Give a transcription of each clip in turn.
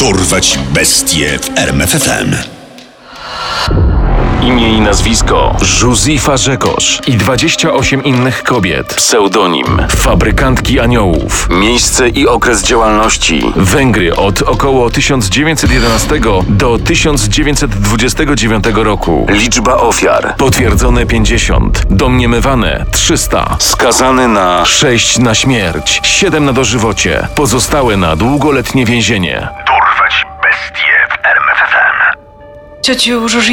Dorwać bestie w RMFFM. Imię i nazwisko Józefa Rzekosz i 28 innych kobiet. Pseudonim Fabrykantki Aniołów. Miejsce i okres działalności Węgry od około 1911 do 1929 roku. Liczba ofiar potwierdzone 50, domniemywane 300. Skazany na 6 na śmierć, 7 na dożywocie, pozostałe na długoletnie więzienie. Ciociu Żuży,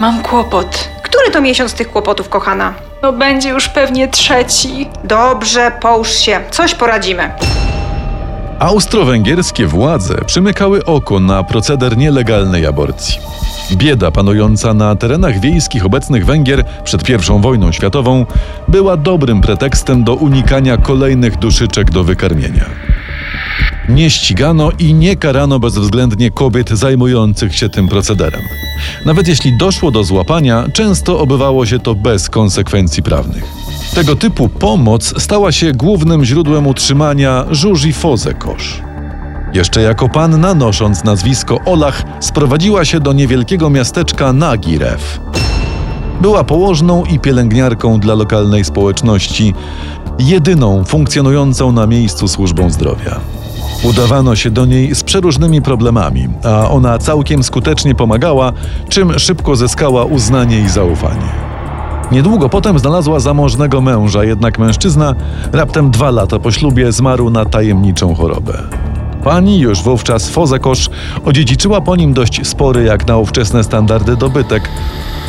mam kłopot. Który to miesiąc tych kłopotów, kochana? No będzie już pewnie trzeci. Dobrze, połóż się. Coś poradzimy. Austro-węgierskie władze przymykały oko na proceder nielegalnej aborcji. Bieda panująca na terenach wiejskich obecnych Węgier przed I wojną światową była dobrym pretekstem do unikania kolejnych duszyczek do wykarmienia. Nie ścigano i nie karano bezwzględnie kobiet zajmujących się tym procederem. Nawet jeśli doszło do złapania, często obywało się to bez konsekwencji prawnych. Tego typu pomoc stała się głównym źródłem utrzymania Żuzi Fozekosz. Jeszcze jako panna, nosząc nazwisko Olach, sprowadziła się do niewielkiego miasteczka Nagirew. Była położną i pielęgniarką dla lokalnej społeczności, jedyną funkcjonującą na miejscu służbą zdrowia. Udawano się do niej z przeróżnymi problemami, a ona całkiem skutecznie pomagała, czym szybko zyskała uznanie i zaufanie. Niedługo potem znalazła zamożnego męża, jednak mężczyzna raptem dwa lata po ślubie zmarł na tajemniczą chorobę. Pani już wówczas Fozekosz odziedziczyła po nim dość spory jak na ówczesne standardy dobytek,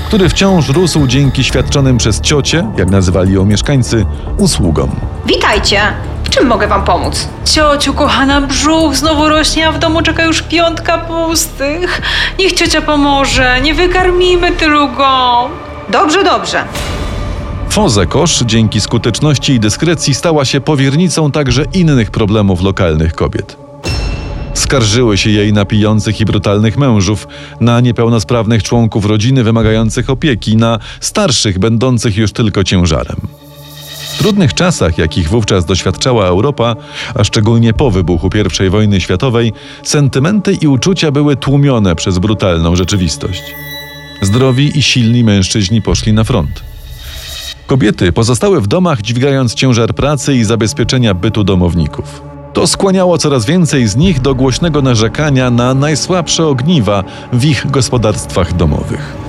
który wciąż rósł dzięki świadczonym przez ciocie, jak nazywali ją mieszkańcy, usługom. Witajcie. Czym mogę wam pomóc? Ciociu, kochana, brzuch znowu rośnie, a w domu czeka już piątka pustych. Niech ciocia pomoże, nie wykarmimy tylu go. Dobrze, dobrze. Fozekosz dzięki skuteczności i dyskrecji stała się powiernicą także innych problemów lokalnych kobiet. Skarżyły się jej na pijących i brutalnych mężów, na niepełnosprawnych członków rodziny wymagających opieki, na starszych będących już tylko ciężarem. W trudnych czasach, jakich wówczas doświadczała Europa, a szczególnie po wybuchu I wojny światowej, sentymenty i uczucia były tłumione przez brutalną rzeczywistość. Zdrowi i silni mężczyźni poszli na front. Kobiety pozostały w domach, dźwigając ciężar pracy i zabezpieczenia bytu domowników. To skłaniało coraz więcej z nich do głośnego narzekania na najsłabsze ogniwa w ich gospodarstwach domowych.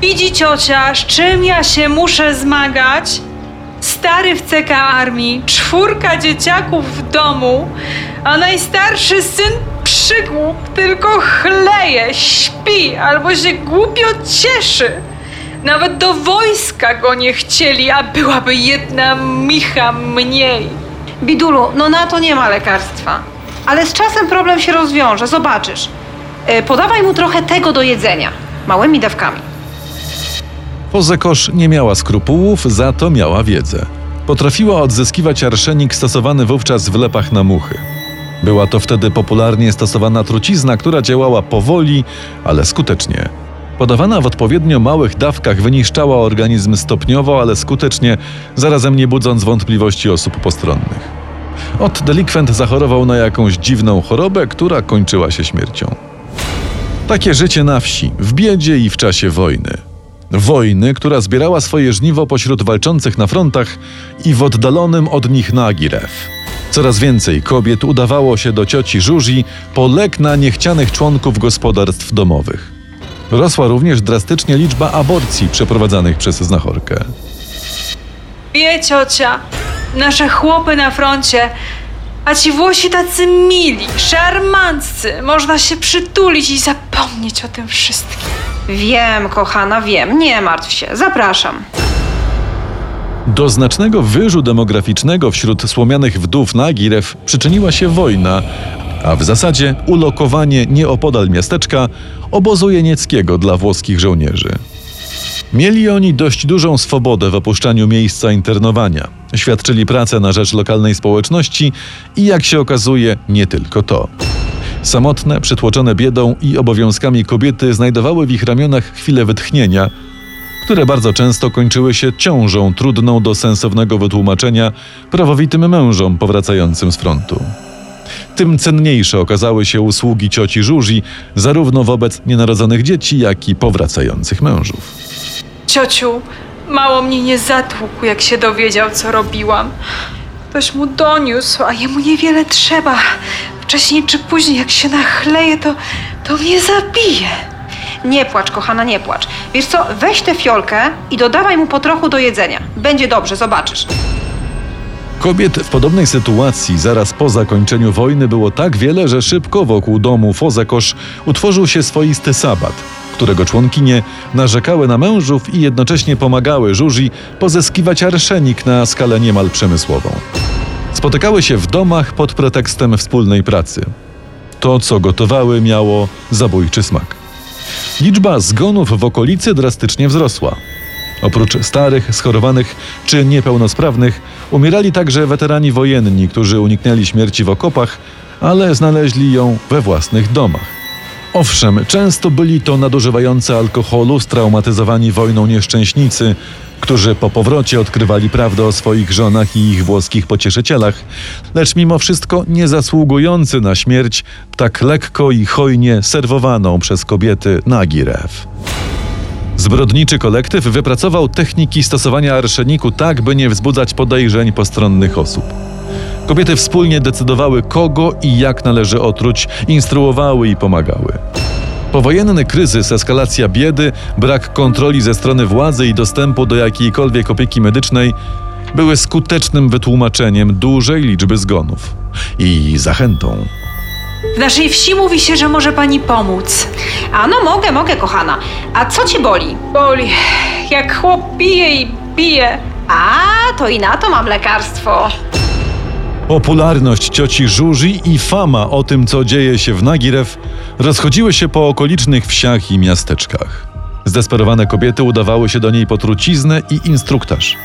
Widzi ciocia, z czym ja się muszę zmagać? Stary w CK armii, czwórka dzieciaków w domu, a najstarszy syn przygłup, tylko chleje, śpi albo się głupio cieszy. Nawet do wojska go nie chcieli, a byłaby jedna micha mniej. Bidulu, no na to nie ma lekarstwa. Ale z czasem problem się rozwiąże, zobaczysz. E, podawaj mu trochę tego do jedzenia. Małymi dawkami. Fozekosz nie miała skrupułów, za to miała wiedzę. Potrafiła odzyskiwać arszenik stosowany wówczas w lepach na muchy. Była to wtedy popularnie stosowana trucizna, która działała powoli, ale skutecznie. Podawana w odpowiednio małych dawkach wyniszczała organizm stopniowo, ale skutecznie, zarazem nie budząc wątpliwości osób postronnych. Ot delikwent zachorował na jakąś dziwną chorobę, która kończyła się śmiercią. Takie życie na wsi, w biedzie i w czasie wojny. Wojny, która zbierała swoje żniwo pośród walczących na frontach i w oddalonym od nich Nagirew. Coraz więcej kobiet udawało się do cioci Żuzi po lek na niechcianych członków gospodarstw domowych. Rosła również drastycznie liczba aborcji przeprowadzanych przez znachorkę. Wie ciocia, nasze chłopy na froncie, a ci Włosi tacy mili, szarmanccy, można się przytulić i zapomnieć o tym wszystkim. Wiem, kochana, wiem. Nie martw się. Zapraszam. Do znacznego wyżu demograficznego wśród słomianych wdów Nagirew przyczyniła się wojna, a w zasadzie ulokowanie nieopodal miasteczka obozu jenieckiego dla włoskich żołnierzy. Mieli oni dość dużą swobodę w opuszczaniu miejsca internowania. Świadczyli pracę na rzecz lokalnej społeczności i jak się okazuje, nie tylko to. Samotne, przytłoczone biedą i obowiązkami kobiety znajdowały w ich ramionach chwilę wytchnienia, które bardzo często kończyły się ciążą trudną do sensownego wytłumaczenia prawowitym mężom powracającym z frontu. Tym cenniejsze okazały się usługi cioci Żuzi, zarówno wobec nienarodzonych dzieci, jak i powracających mężów. Ciociu, mało mnie nie zatłukł, jak się dowiedział, co robiłam. Ktoś mu doniósł, a jemu niewiele trzeba. Wcześniej czy później, jak się nachleje, to, to mnie zabije. Nie płacz, kochana, nie płacz. Wiesz co, weź tę fiolkę i dodawaj mu po trochu do jedzenia. Będzie dobrze, zobaczysz. Kobiet w podobnej sytuacji zaraz po zakończeniu wojny było tak wiele, że szybko wokół domu Fozekosz utworzył się swoisty sabat, którego członkinie narzekały na mężów i jednocześnie pomagały Żuzi pozyskiwać arszenik na skalę niemal przemysłową. Spotykały się w domach pod pretekstem wspólnej pracy. To, co gotowały, miało zabójczy smak. Liczba zgonów w okolicy drastycznie wzrosła. Oprócz starych, schorowanych czy niepełnosprawnych, umierali także weterani wojenni, którzy uniknęli śmierci w okopach, ale znaleźli ją we własnych domach. Owszem, często byli to nadużywający alkoholu, straumatyzowani wojną nieszczęśnicy, którzy po powrocie odkrywali prawdę o swoich żonach i ich włoskich pocieszycielach, lecz mimo wszystko nie zasługujący na śmierć tak lekko i hojnie serwowaną przez kobiety Nagirew. Zbrodniczy kolektyw wypracował techniki stosowania arszeniku tak, by nie wzbudzać podejrzeń postronnych osób. Kobiety wspólnie decydowały, kogo i jak należy otruć, instruowały i pomagały. Powojenny kryzys, eskalacja biedy, brak kontroli ze strony władzy i dostępu do jakiejkolwiek opieki medycznej były skutecznym wytłumaczeniem dużej liczby zgonów i zachętą. W naszej wsi mówi się, że może pani pomóc. A no mogę, mogę, kochana. A co cię boli? Boli, jak chłop pije i pije. A, to i na to mam lekarstwo. Popularność cioci Żuzi i fama o tym, co dzieje się w Nagirew, rozchodziły się po okolicznych wsiach i miasteczkach. Zdesperowane kobiety udawały się do niej po truciznę i instruktaż.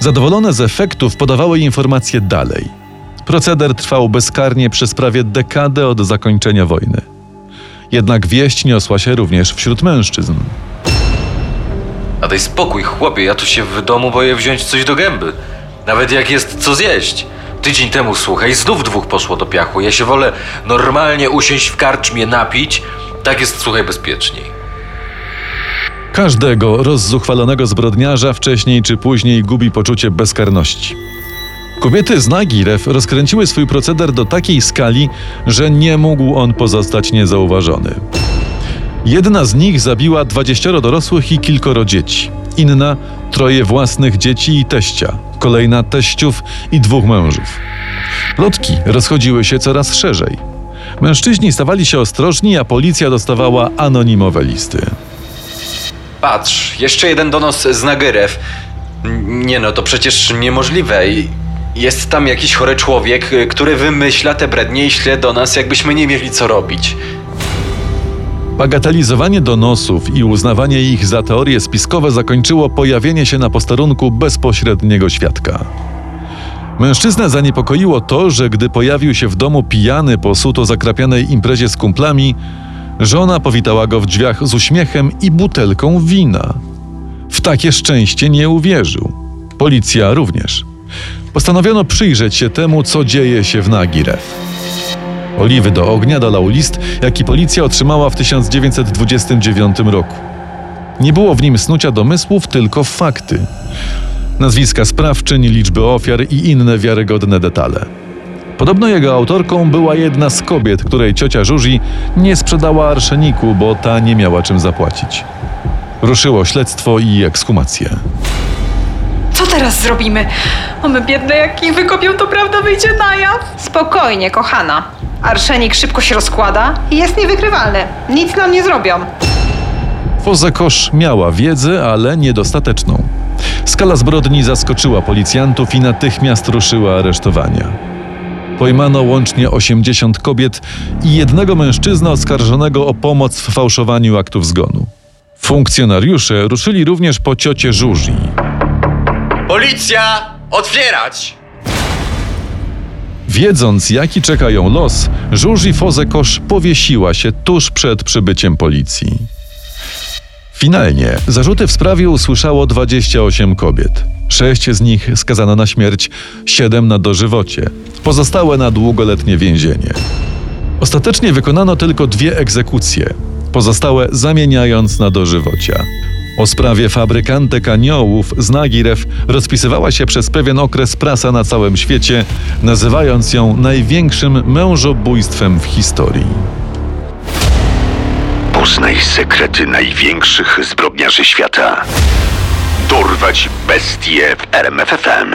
Zadowolone z efektów podawały informacje dalej. Proceder trwał bezkarnie przez prawie dekadę od zakończenia wojny. Jednak wieść niosła się również wśród mężczyzn. A daj spokój, chłopie, ja tu się w domu boję wziąć coś do gęby. Nawet jak jest co zjeść. Tydzień temu, słuchaj, znów dwóch poszło do piachu. Ja się wolę normalnie usiąść w karczmie, napić. Tak jest, słuchaj, bezpieczniej. Każdego rozzuchwalonego zbrodniarza wcześniej czy później gubi poczucie bezkarności. Kobiety z Nagirew rozkręciły swój proceder do takiej skali, że nie mógł on pozostać niezauważony. Jedna z nich zabiła dwadzieścioro dorosłych i kilkoro dzieci. Inna troje własnych dzieci i teścia. Kolejna teściów i dwóch mężów. Plotki rozchodziły się coraz szerzej. Mężczyźni stawali się ostrożni, a policja dostawała anonimowe listy. Patrz, jeszcze jeden donos z Nagerew. N- Nie no, to przecież niemożliwe. Jest tam jakiś chory człowiek, y, który wymyśla te brednie i śle do nas, jakbyśmy nie mieli co robić. Bagatelizowanie donosów i uznawanie ich za teorie spiskowe zakończyło pojawienie się na posterunku bezpośredniego świadka. Mężczyznę zaniepokoiło to, że gdy pojawił się w domu pijany po suto zakrapianej imprezie z kumplami, żona powitała go w drzwiach z uśmiechem i butelką wina. W takie szczęście nie uwierzył. Policja również. Postanowiono przyjrzeć się temu, co dzieje się w Nagirew. Oliwy do ognia dolał list, jaki policja otrzymała w 1929 roku. Nie było w nim snucia domysłów, tylko fakty. Nazwiska sprawczyń, liczby ofiar i inne wiarygodne detale. Podobno jego autorką była jedna z kobiet, której ciocia Żuzi nie sprzedała arszeniku, bo ta nie miała czym zapłacić. Ruszyło śledztwo i ekshumację. Co teraz zrobimy? Mamy biedne, jak ich wykopią, to prawda wyjdzie na jaw. Spokojnie, kochana. Arszenik szybko się rozkłada i jest niewykrywalny. Nic nam nie zrobią. Fozekosz miała wiedzę, ale niedostateczną. Skala zbrodni zaskoczyła policjantów i natychmiast ruszyła aresztowania. Pojmano łącznie 80 kobiet i jednego mężczyznę oskarżonego o pomoc w fałszowaniu aktów zgonu. Funkcjonariusze ruszyli również po ciocie Żuzi. Policja! Otwierać! Wiedząc, jaki czeka ją los, Żuzi Fozekosz powiesiła się tuż przed przybyciem policji. Finalnie zarzuty w sprawie usłyszało 28 kobiet. Sześć z nich skazano na śmierć, siedem na dożywocie, pozostałe na długoletnie więzienie. Ostatecznie wykonano tylko dwie egzekucje, pozostałe zamieniając na dożywocia. O sprawie fabrykantek aniołów z Nagirew rozpisywała się przez pewien okres prasa na całym świecie, nazywając ją największym mężobójstwem w historii. Poznaj sekrety największych zbrodniarzy świata. Dorwać bestie w RMFFM.